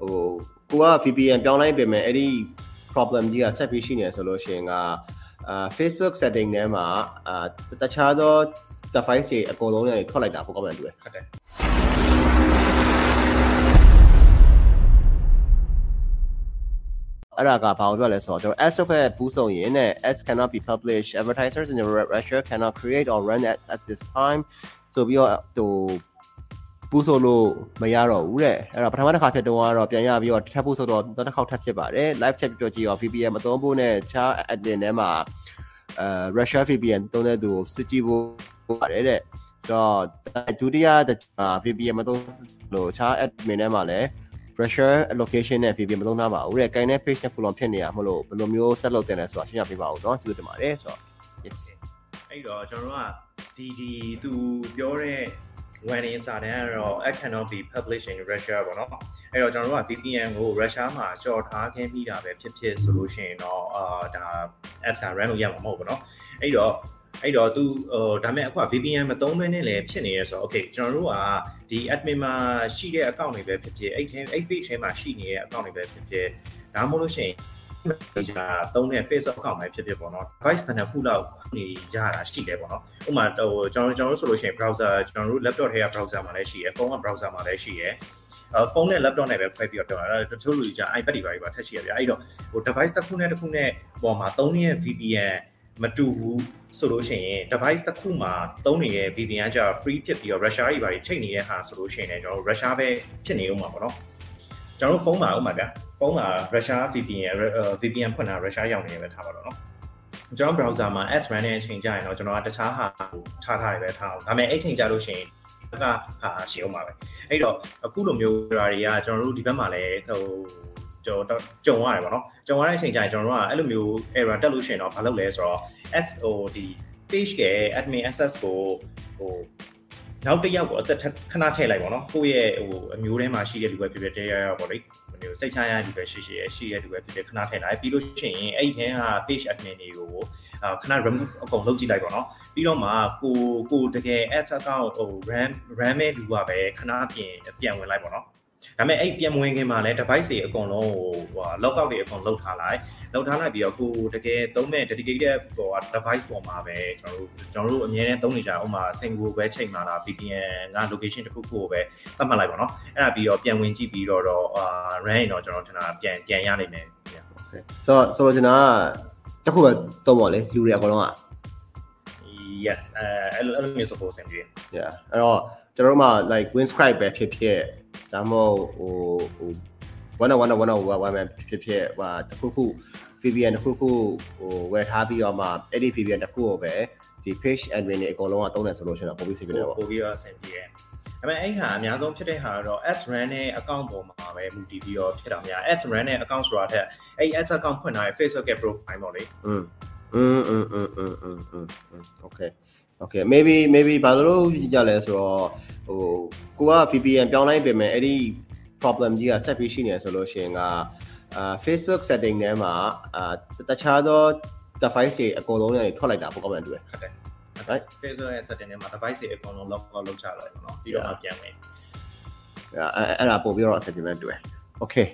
ဟိုကိုက VPN ပြောင်းလိုက်ပြင်မဲ့အဲ့ဒီ problem ကြီးကဆက်ပြီးရှိနေဆိုလို့ရှိရင်ကအာ Facebook setting ထဲမှာအာတခြားသော device တွေအကုန်လုံးနဲ့ထွက်လိုက်တာပိုကောင်းတယ်တူတယ်ဟုတ်တယ်အဲ့ဒါကဘာလို့ပြောလဲဆိုတော့ကျွန်တော် ads ထုတ်ခဲ့ပူးဆောင်ရင်နဲ့ ads cannot be published advertisers in the Russia cannot create or run ads at this time ဆိုပြီးတော့ဟို ပူးဆိုလို့မရတော့ဘူးတဲ့အဲ့တော့ပထမတစ်ခါဖြစ်တော့ကတော့ပြန်ရပြီးတော့ထပ်ပူးဆိုတော့နောက်တစ်ခါထပ်ဖြစ်ပါတယ် live chat ပြောကြည့်ရော VPN မသုံးဖို့နဲ့ခြား admin ထဲမှာအဲ Russia VPN သုံးတဲ့သူကိုစစ်ကြည့်ဖို့ပါတယ်တဲ့တော့ဒုတိယတစ် VPN မသုံးလို့ခြား admin ထဲမှာလည်း pressure allocation နဲ့ VPN မသုံးထားပါဘူးတဲ့။ gain နဲ့ page နဲ့ column ဖြစ်နေရမလို့ဘယ်လိုမျိုး set လုပ်တင်လဲဆိုတာရှင်းပြပေးပါဦးเนาะကျေးဇူးတင်ပါတယ်ဆိုတော့ yes အဲ့တော့ကျွန်တော်တို့ကဒီဒီသူပြောတဲ့ ဝန်ရင်းစာတမ်းကတော့ I cannot be published in Russia ပေါ့နော်အဲ့တော့ကျွန်တော်တို့က VPN ကို Russia မှာကြော်ထားခင်းပြီးတာပဲဖြစ်ဖြစ်ဆိုလို့ရှိရင်တော့အာဒါ ads က run လို့ရမှာမဟုတ်ဘူးပေါ့နော်အဲ့တော့အဲ့တော့သူဟိုဒါမဲ့အခု VPN မသုံးဘဲနဲ့လည်းဖြစ်နေရဆိုတော့ okay ကျွန်တော်တို့ကဒီ admin မှာရှိတဲ့ account တွေပဲဖြစ်ဖြစ်အဲ့ထဲအဲ့ page ထဲမှာရှိနေတဲ့ account တွေပဲဖြစ်ဖြစ်ဒါမှမဟုတ်လို့ရှိရင် page ကသုံးတဲ့ Facebook account ပဲဖြစ်ဖြစ်ပေါ့နော် device ဘယ်နှခုလောက်နေကြတာရှိတယ်ပေါ့နော်ဥပမာဟိုကျွန်တော်ကျွန်တော်တို့ဆိုလို့ရှိရင် browser ကျွန်တော်တို့ laptop ထဲက browser မှာလည်းရှိရယ်ဖုန်းက browser မှာလည်းရှိရယ်အဲဖုန်းနဲ့ laptop နဲ့ပဲခွဲပြီးတော့ပြောတာတချို့လူကြီးက iPad တွေပါပါထက်ရှိရဗျအဲ့တော့ဟို device တစ်ခုနဲ့တစ်ခုနဲ့ပေါ်မှာသုံးနေတဲ့ VPN မတူဘူးဆိုလို့ရှိရင် device တစ်ခုမှာသုံးနေတဲ့ VPN က free ဖြစ်ပြီးတော့ Russia တွေပါချိန်နေတဲ့ဟာဆိုလို့ရှိရင်လည်းကျွန်တော်တို့ Russia ပဲဖြစ်နေဦးမှာပေါ့နော် ကျွန်တော်တို့ဖုန်းမှာဥပမာဗျာဖုန်းမှာ Russia VPN VPN ဖွင့်တာ Russia ရောက်နေတယ်ပဲထားပါတော့နော်ကျွန်တော် browser မှာ ads run တဲ့အချိန်ကျရင်တော့ကျွန်တော်ကတခြားဟာကိုထားထားရပဲထားအောင်ဒါပေမဲ့အဲ့ချိန်ကျလို့ရှိရင်ကဟာရှင်းအောင်ပါပဲအဲ့တော့အခုလိုမျိုးဓာတွေကကျွန်တော်တို့ဒီဘက်မှာလည်းဟိုကျွန်တော်ကြုံရတယ်ပေါ့နော်ကြုံရတဲ့အချိန်ကျရင်ကျွန်တော်တို့ကအဲ့လိုမျိုး error တက်လို့ရှိရင်တော့ဘာလုပ်လဲဆိုတော့ ads ဟိုဒီ page ရဲ့ admin access ကိုဟို နောက်တစ်ယောက်ကိုအသက်ခဏထည့်လိုက်ပါတော့ကိုယ့်ရဲ့ဟိုအမျိုးထဲမှာရှိတဲ့လူပဲဖြစ်ဖြစ်တရားရောက်ပေါ့လေမျိုးစိတ်ချရတဲ့လူပဲရှိရှိရဲ့ရှိတဲ့လူပဲဖြစ်ဖြစ်ခဏထည့်လိုက်ပြီးလို့ရှိရင်အဲ့ဒီထဲက page admin တွေကိုအာခဏ remove အကုန်လုပ်ကြည့်လိုက်ပါတော့ပြီးတော့မှကိုကိုတကယ် ads account ဟို ram ram မဲ့လူကပဲခဏပြင်ပြန်ဝင်လိုက်ပါတော့ ဒါပေမဲ့အဲ့ပြန်ဝင်ခင်မှာလည်း device တွေအကုန်လုံးဟိုဟို lockout တွေအကုန်လုပ်ထားလိုက်လောက်ထားလိုက်ပြီးတော့ကိုတကယ်သုံးမဲ့ dedicated ဟို device ပေါ်မှာပဲကျွန်တော်တို့ကျွန်တော်တို့အများနဲ့သုံးနေကြဥမာ single ပဲချိန်မှာလား VPN က location တစ်ခုခုကိုပဲသတ်မှတ်လိုက်ပါတော့အဲ့ဒါပြီးတော့ပြန်ဝင်ကြည့်ပြီးတော့တော့အာ run ရင်တော့ကျွန်တော်ထင်တာပြန်ပြန်ရနိုင်မယ် okay ဆိုတော့ဆိုတော့ကျွန်တော်ကတစ်ခုပဲသုံးပါလေလူတွေအကုန်လုံးက yes အဲအဲ့လိုအဲ့လိုမျိုး support ဆင်ပြေ yeah အဲ့တော့ကျွန်တော်တို့မှ like winscribe ပဲဖြစ်ဖြစ် ဒါမှမဟုတ်ဟိုဟို1 1 1 1 1ပဲဖြစ်ဖြစ်ဟာတခုခု VPN တစ်ခုခုဟိုဝယ်ထားပြီးတော့မှအဲ့ဒီ VPN တစ်ခုကိုပဲဒီ page admin တွေအကုန်လုံးကသုံးတယ်ဆိုလို့ရှိရင်တော့ပုံပြီးစီးပြတယ်ပေါ့ပို့ပြီးတော့ဆင်ပြေတယ်ဒါပေမဲ့အဲ့ဟာအများဆုံးဖြစ်တဲ့ဟာကတော့ ads run နဲ့ account ပေါ်မှာပဲမူတည်ပြီးတော့ဖြစ်တာများ ads run နဲ့ account ဆိုတာထက်အဲ့ ads account ဖွင့်ထားတဲ့ Facebook ရဲ့ profile ပေါ့လေ อืมอืมอืมอืมอืมอืมอืม okay okay maybe maybe ဘာလို့ကြလဲဆိုတော့ဟိုကိုက VPN ပြောင်းလိုက်ပြင်မဲ့အဲ့ဒီ problem ကြီးကဆက်ပြီးရှိနေဆိုလို့ရှိရင်ကအာ Facebook setting ထဲမှာအာတခြားသော device တွေအကုန်လုံးနဲ့ထွက်လိုက်တာပိုကောင်းတယ်တူတယ် ဟုတ်တယ် right Facebook ရဲ့ setting ထဲမှာ device တွေအကုန်လုံး lock out လုပ်ချလိုက်ပါတော့ပြီးတော့မှပြန်မယ် အဲ့အဲ့ဒါပို့ပြီးတော့ settlement တူတယ် okay